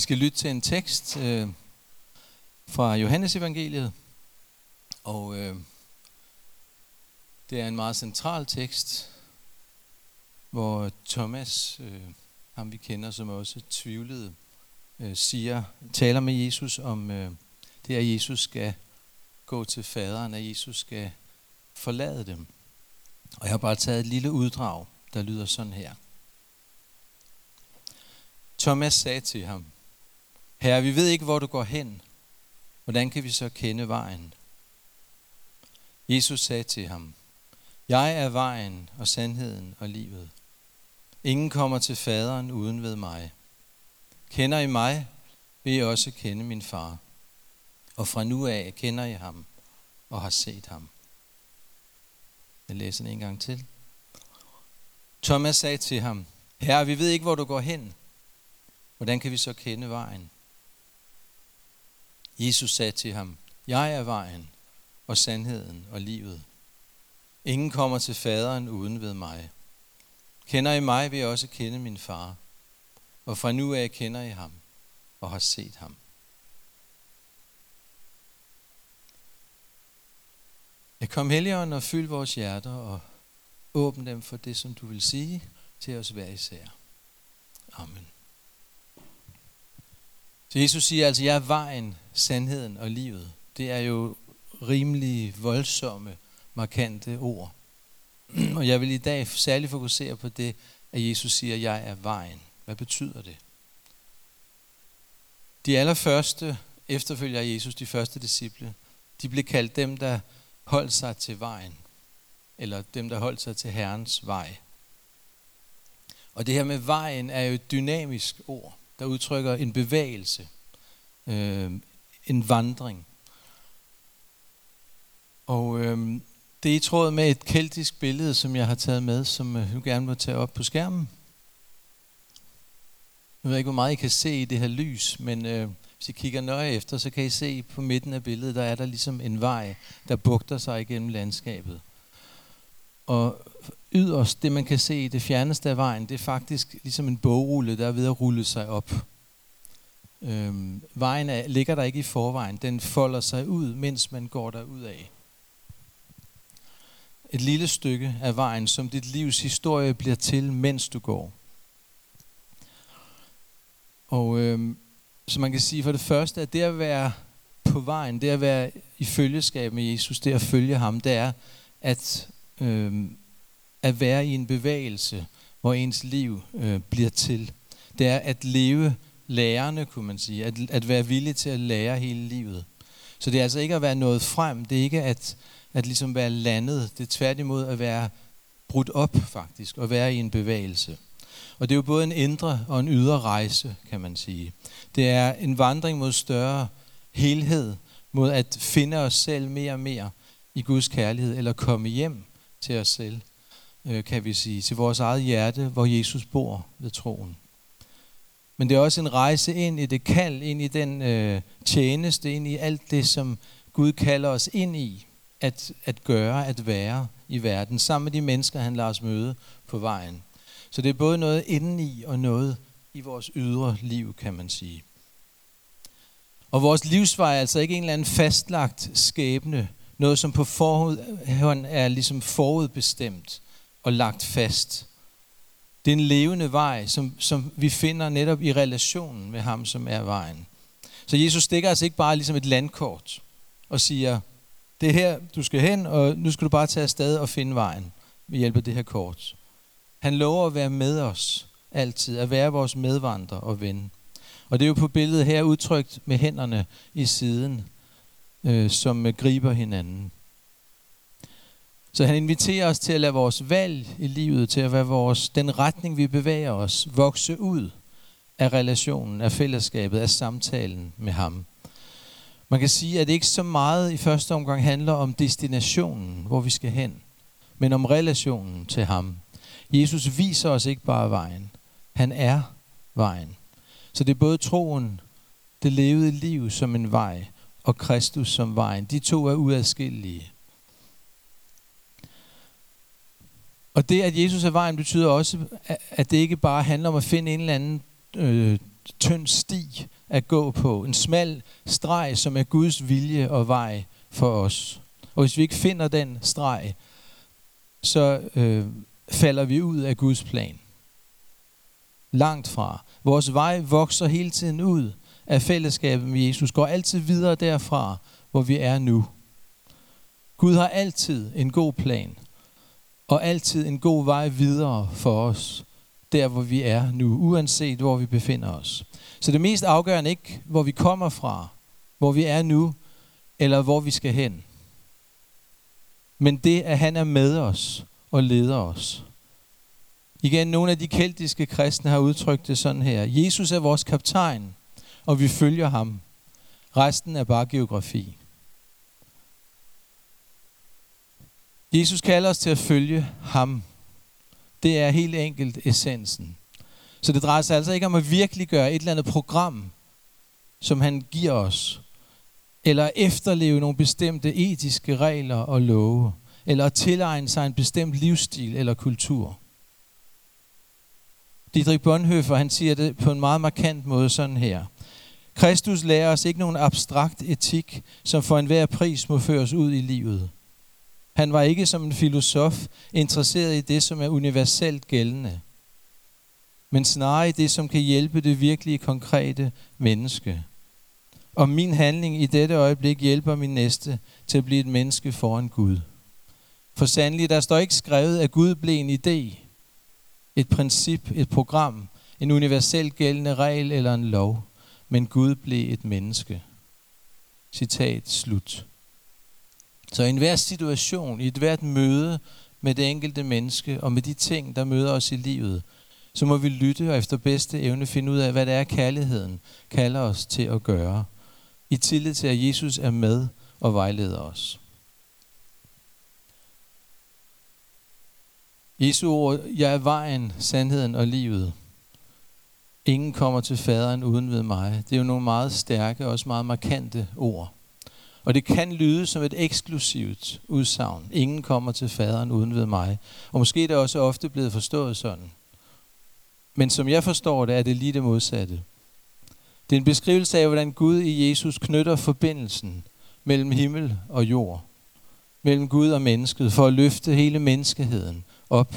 Vi skal lytte til en tekst øh, fra Johannes evangeliet, og øh, det er en meget central tekst, hvor Thomas, øh, ham vi kender, som også tvivlede, øh, siger, taler med Jesus om øh, det, at Jesus skal gå til faderen, at Jesus skal forlade dem. Og jeg har bare taget et lille uddrag, der lyder sådan her. Thomas sagde til ham, Herre, vi ved ikke, hvor du går hen. Hvordan kan vi så kende vejen? Jesus sagde til ham, Jeg er vejen og sandheden og livet. Ingen kommer til faderen uden ved mig. Kender I mig, vil I også kende min far. Og fra nu af kender I ham og har set ham. Jeg læser den en gang til. Thomas sagde til ham, Herre, vi ved ikke, hvor du går hen. Hvordan kan vi så kende vejen? Jesus sagde til ham, Jeg er vejen og sandheden og livet. Ingen kommer til faderen uden ved mig. Kender I mig, vil jeg også kende min far. Og fra nu af kender I ham og har set ham. Jeg kom helligånden og fyld vores hjerter og åbn dem for det, som du vil sige til os hver især. Amen. Så Jesus siger altså, jeg er vejen, sandheden og livet. Det er jo rimelig voldsomme, markante ord. Og jeg vil i dag særligt fokusere på det, at Jesus siger, at jeg er vejen. Hvad betyder det? De allerførste efterfølger Jesus, de første disciple, de blev kaldt dem, der holdt sig til vejen, eller dem, der holdt sig til Herrens vej. Og det her med vejen er jo et dynamisk ord, der udtrykker en bevægelse, øh, en vandring. Og øh, det er i tråd med et keltisk billede, som jeg har taget med, som øh, jeg gerne må tage op på skærmen. Jeg ved ikke, hvor meget I kan se i det her lys, men øh, hvis I kigger nøje efter, så kan I se på midten af billedet, der er der ligesom en vej, der bugter sig igennem landskabet. Og yderst, det man kan se i det fjerneste af vejen, det er faktisk ligesom en bogrulle, der er ved at rulle sig op. Øhm, vejen er, ligger der ikke i forvejen, den folder sig ud, mens man går der af. Et lille stykke af vejen, som dit livs historie bliver til, mens du går. Og øhm, så man kan sige for det første, at det at være på vejen, det at være i følgeskab med Jesus, det at følge ham, det er at, øhm, at være i en bevægelse, hvor ens liv øh, bliver til. Det er at leve lærerne, kunne man sige. At, at være villig til at lære hele livet. Så det er altså ikke at være nået frem. Det er ikke at, at ligesom være landet. Det er tværtimod at være brudt op, faktisk. Og være i en bevægelse. Og det er jo både en indre og en ydre rejse, kan man sige. Det er en vandring mod større helhed, mod at finde os selv mere og mere i Guds kærlighed, eller komme hjem til os selv, øh, kan vi sige, til vores eget hjerte, hvor Jesus bor ved troen. Men det er også en rejse ind i det kald, ind i den øh, tjeneste, ind i alt det, som Gud kalder os ind i, at, at gøre, at være i verden, sammen med de mennesker, han lader os møde på vejen. Så det er både noget indeni og noget i vores ydre liv, kan man sige. Og vores livsvej er altså ikke en eller anden fastlagt skæbne, noget som på forhånd øh, er ligesom forudbestemt og lagt fast. Det er en levende vej, som, som vi finder netop i relationen med ham, som er vejen. Så Jesus stikker altså ikke bare ligesom et landkort og siger, det er her, du skal hen, og nu skal du bare tage afsted og finde vejen ved hjælp af det her kort. Han lover at være med os altid, at være vores medvandrer og ven. Og det er jo på billedet her udtrykt med hænderne i siden, øh, som øh, griber hinanden. Så han inviterer os til at lade vores valg i livet, til at være vores, den retning, vi bevæger os, vokse ud af relationen, af fællesskabet, af samtalen med ham. Man kan sige, at det ikke så meget i første omgang handler om destinationen, hvor vi skal hen, men om relationen til ham. Jesus viser os ikke bare vejen. Han er vejen. Så det er både troen, det levede liv som en vej, og Kristus som vejen. De to er uadskillelige. Og det, at Jesus er vejen, betyder også, at det ikke bare handler om at finde en eller anden øh, tynd sti at gå på. En smal streg, som er Guds vilje og vej for os. Og hvis vi ikke finder den streg, så øh, falder vi ud af Guds plan. Langt fra. Vores vej vokser hele tiden ud af fællesskabet med Jesus, går altid videre derfra, hvor vi er nu. Gud har altid en god plan, og altid en god vej videre for os, der hvor vi er nu, uanset hvor vi befinder os. Så det mest afgørende ikke, hvor vi kommer fra, hvor vi er nu, eller hvor vi skal hen. Men det, at han er med os og leder os. Igen, nogle af de keltiske kristne har udtrykt det sådan her. Jesus er vores kaptajn, og vi følger ham. Resten er bare geografi. Jesus kalder os til at følge ham. Det er helt enkelt essensen. Så det drejer sig altså ikke om at virkelig gøre et eller andet program, som han giver os, eller efterleve nogle bestemte etiske regler og love, eller at tilegne sig en bestemt livsstil eller kultur. Dietrich Bonhoeffer, han siger det på en meget markant måde sådan her. Kristus lærer os ikke nogen abstrakt etik, som for enhver pris må føres ud i livet. Han var ikke som en filosof interesseret i det, som er universelt gældende, men snarere i det, som kan hjælpe det virkelige konkrete menneske. Og min handling i dette øjeblik hjælper min næste til at blive et menneske foran Gud. For sandelig, der står ikke skrevet, at Gud blev en idé, et princip, et program, en universelt gældende regel eller en lov, men Gud blev et menneske. Citat slut. Så i enhver situation, i et hvert møde med det enkelte menneske og med de ting, der møder os i livet, så må vi lytte og efter bedste evne finde ud af, hvad det er, kærligheden kalder os til at gøre. I tillid til, at Jesus er med og vejleder os. Jesu ord, jeg er vejen, sandheden og livet. Ingen kommer til faderen uden ved mig. Det er jo nogle meget stærke og også meget markante ord. Og det kan lyde som et eksklusivt udsagn. Ingen kommer til faderen uden ved mig. Og måske er det også ofte blevet forstået sådan. Men som jeg forstår det, er det lige det modsatte. Det er en beskrivelse af, hvordan Gud i Jesus knytter forbindelsen mellem himmel og jord. Mellem Gud og mennesket, for at løfte hele menneskeheden op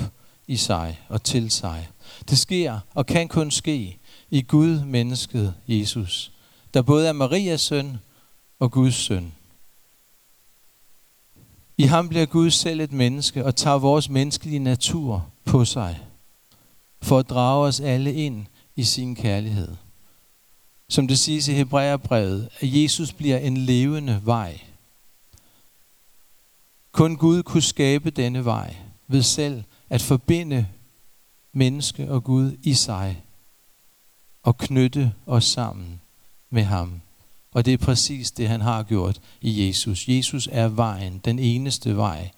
i sig og til sig. Det sker og kan kun ske i Gud, mennesket Jesus, der både er Marias søn og Guds søn. I ham bliver Gud selv et menneske og tager vores menneskelige natur på sig, for at drage os alle ind i sin kærlighed. Som det siges i Hebræerbrevet, at Jesus bliver en levende vej. Kun Gud kunne skabe denne vej ved selv at forbinde menneske og Gud i sig og knytte os sammen med ham. Og det er præcis det, han har gjort i Jesus. Jesus er vejen, den eneste vej.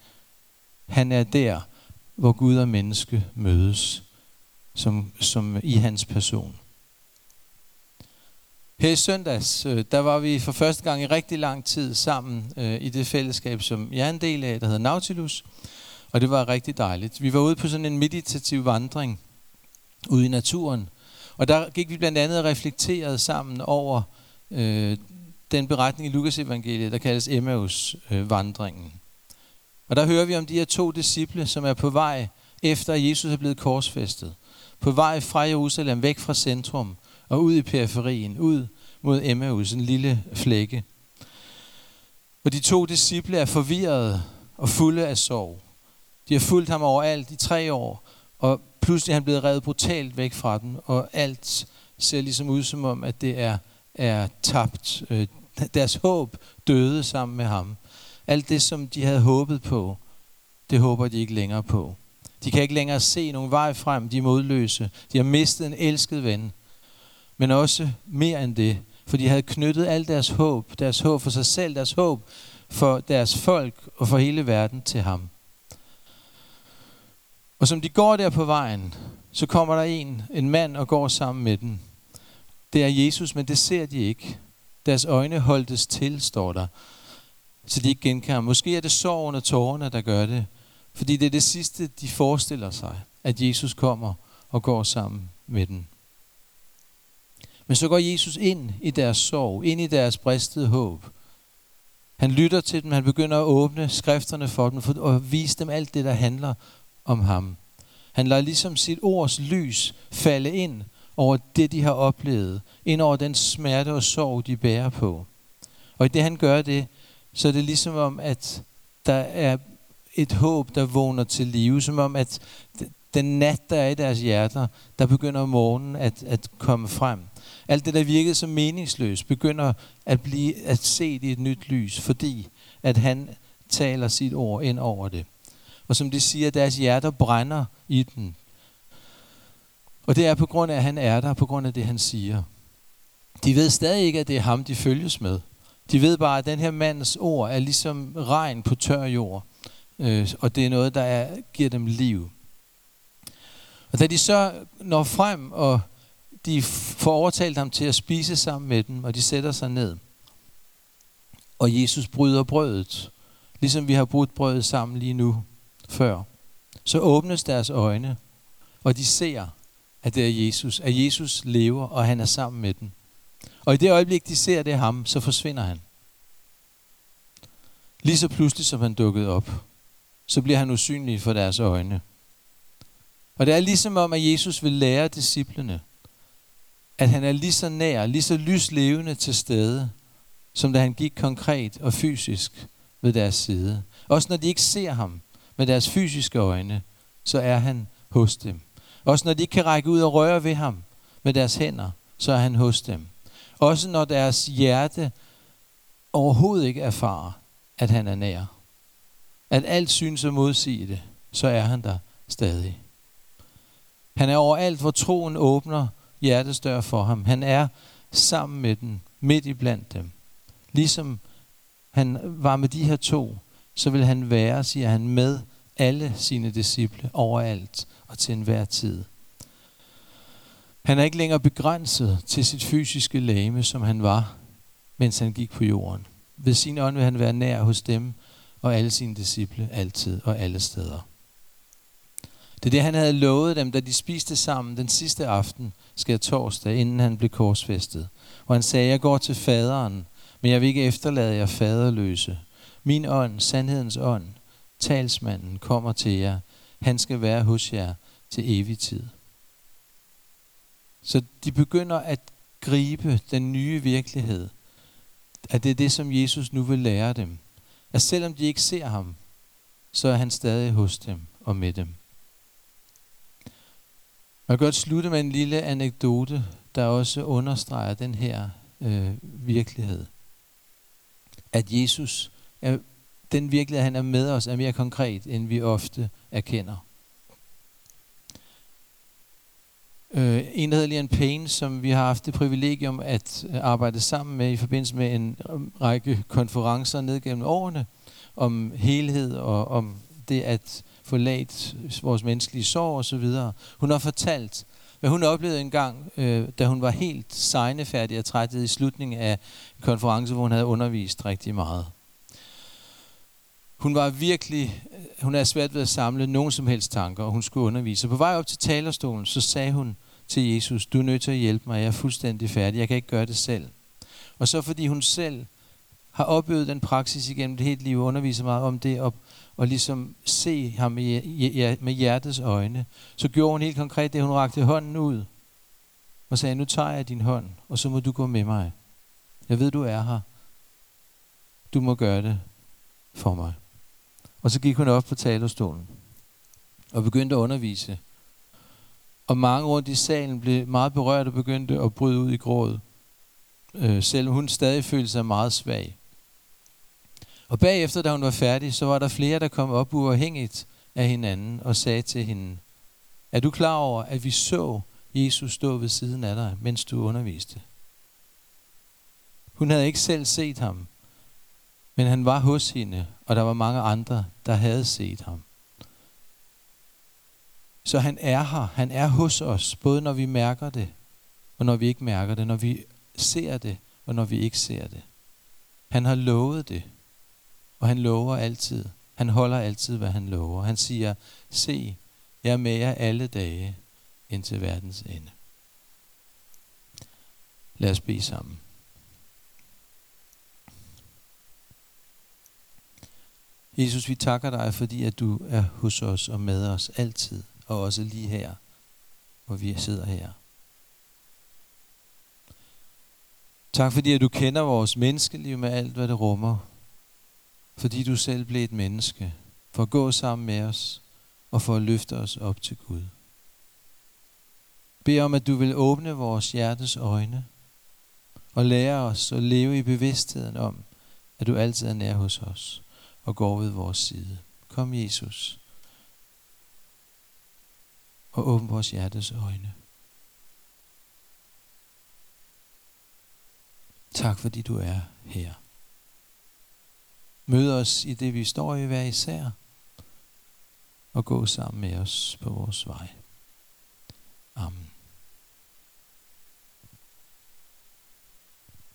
Han er der, hvor Gud og menneske mødes, som, som i hans person. Her i søndags, øh, der var vi for første gang i rigtig lang tid sammen øh, i det fællesskab, som jeg er en del af, der hedder Nautilus. Og det var rigtig dejligt. Vi var ude på sådan en meditativ vandring ude i naturen. Og der gik vi blandt andet og reflekterede sammen over øh, den beretning i Lukas evangeliet, der kaldes Emmaus øh, vandringen. Og der hører vi om de her to disciple, som er på vej efter at Jesus er blevet korsfæstet. På vej fra Jerusalem, væk fra centrum og ud i periferien, ud mod Emmaus, en lille flække. Og de to disciple er forvirrede og fulde af sorg. De har fulgt ham overalt i tre år, og pludselig er han blevet revet brutalt væk fra dem, og alt ser ligesom ud som om, at det er, er tabt. Øh, deres håb døde sammen med ham. Alt det, som de havde håbet på, det håber de ikke længere på. De kan ikke længere se nogen vej frem, de er modløse. De har mistet en elsket ven. Men også mere end det, for de havde knyttet alt deres håb, deres håb for sig selv, deres håb for deres folk og for hele verden til ham. Og som de går der på vejen, så kommer der en, en mand og går sammen med dem. Det er Jesus, men det ser de ikke. Deres øjne holdtes til, står der, så de ikke genkender. Måske er det sorgen og tårerne, der gør det, fordi det er det sidste, de forestiller sig, at Jesus kommer og går sammen med dem. Men så går Jesus ind i deres sorg, ind i deres bristede håb. Han lytter til dem, han begynder at åbne skrifterne for dem, og vise dem alt det, der handler om ham. Han lader ligesom sit ords lys falde ind over det, de har oplevet, ind over den smerte og sorg, de bærer på. Og i det, han gør det, så er det ligesom om, at der er et håb, der vågner til live, som om, at den nat, der er i deres hjerter, der begynder morgenen at, at komme frem. Alt det, der virkede som meningsløst, begynder at blive at se i et nyt lys, fordi at han taler sit ord ind over det. Og som de siger, deres hjerter brænder i den. Og det er på grund af, at han er der, på grund af det, han siger. De ved stadig ikke, at det er ham, de følges med. De ved bare, at den her mands ord er ligesom regn på tør jord. Øh, og det er noget, der er, giver dem liv. Og da de så når frem, og de får overtalt ham til at spise sammen med dem, og de sætter sig ned, og Jesus bryder brødet, ligesom vi har brudt brødet sammen lige nu før, så åbnes deres øjne, og de ser, at det er Jesus, at Jesus lever, og han er sammen med dem. Og i det øjeblik, de ser det er ham, så forsvinder han. Lige så pludselig, som han dukkede op, så bliver han usynlig for deres øjne. Og det er ligesom om, at Jesus vil lære disciplene, at han er lige så nær, lige så lyslevende til stede, som da han gik konkret og fysisk ved deres side. Også når de ikke ser ham med deres fysiske øjne, så er han hos dem. Også når de ikke kan række ud og røre ved ham med deres hænder, så er han hos dem. Også når deres hjerte overhovedet ikke erfarer, at han er nær. At alt synes at modsige det, så er han der stadig. Han er overalt, hvor troen åbner hjertets dør for ham. Han er sammen med dem, midt i blandt dem. Ligesom han var med de her to, så vil han være, siger han, med alle sine disciple overalt og til enhver tid. Han er ikke længere begrænset til sit fysiske lame, som han var, mens han gik på jorden. Ved sin ånd vil han være nær hos dem og alle sine disciple altid og alle steder. Det er det, han havde lovet dem, da de spiste sammen den sidste aften, skal torsdag, inden han blev korsfæstet. Og han sagde, jeg går til faderen, men jeg vil ikke efterlade jer faderløse. Min ånd, sandhedens ånd, talsmanden, kommer til jer. Han skal være hos jer til evig tid. Så de begynder at gribe den nye virkelighed. At det er det, som Jesus nu vil lære dem. At selvom de ikke ser ham, så er han stadig hos dem og med dem. Jeg kan godt slutte med en lille anekdote, der også understreger den her øh, virkelighed. At Jesus, er, den virkelighed, han er med os, er mere konkret, end vi ofte erkender. Øh, en, der hedder Lian Payne, som vi har haft det privilegium at øh, arbejde sammen med i forbindelse med en øh, række konferencer ned gennem årene om helhed og om det at forlade vores menneskelige sorg osv. Hun har fortalt, hvad hun oplevede en gang, øh, da hun var helt sejnefærdig og trættet i slutningen af en konference, hvor hun havde undervist rigtig meget. Hun var virkelig, hun havde svært ved at samle nogen som helst tanker, og hun skulle undervise. På vej op til talerstolen, så sagde hun til Jesus, du er nødt til at hjælpe mig, jeg er fuldstændig færdig, jeg kan ikke gøre det selv. Og så fordi hun selv har opøvet den praksis igennem det hele liv, og underviser meget om det, og, og ligesom se ham med, med hjertets øjne, så gjorde hun helt konkret det, hun rakte hånden ud, og sagde, nu tager jeg din hånd, og så må du gå med mig. Jeg ved, du er her. Du må gøre det for mig. Og så gik hun op på talerstolen, og begyndte at undervise. Og mange rundt i salen blev meget berørt og begyndte at bryde ud i gråd. Øh, selvom hun stadig følte sig meget svag. Og bagefter, da hun var færdig, så var der flere, der kom op uafhængigt af hinanden og sagde til hende, er du klar over, at vi så Jesus stå ved siden af dig, mens du underviste? Hun havde ikke selv set ham, men han var hos hende, og der var mange andre, der havde set ham. Så han er her. Han er hos os, både når vi mærker det, og når vi ikke mærker det, når vi ser det, og når vi ikke ser det. Han har lovet det. Og han lover altid. Han holder altid, hvad han lover. Han siger, se, jeg er med jer alle dage indtil verdens ende. Lad os bede sammen. Jesus, vi takker dig, fordi at du er hos os og med os altid, og også lige her, hvor vi sidder her. Tak fordi at du kender vores menneskeliv med alt, hvad det rummer. Fordi du selv blev et menneske, for at gå sammen med os og for at løfte os op til Gud. Bed om, at du vil åbne vores hjertes øjne og lære os at leve i bevidstheden om, at du altid er nær hos os og går ved vores side. Kom, Jesus, og åbn vores hjertes øjne. Tak fordi du er her. Mød os i det, vi står i hver især, og gå sammen med os på vores vej.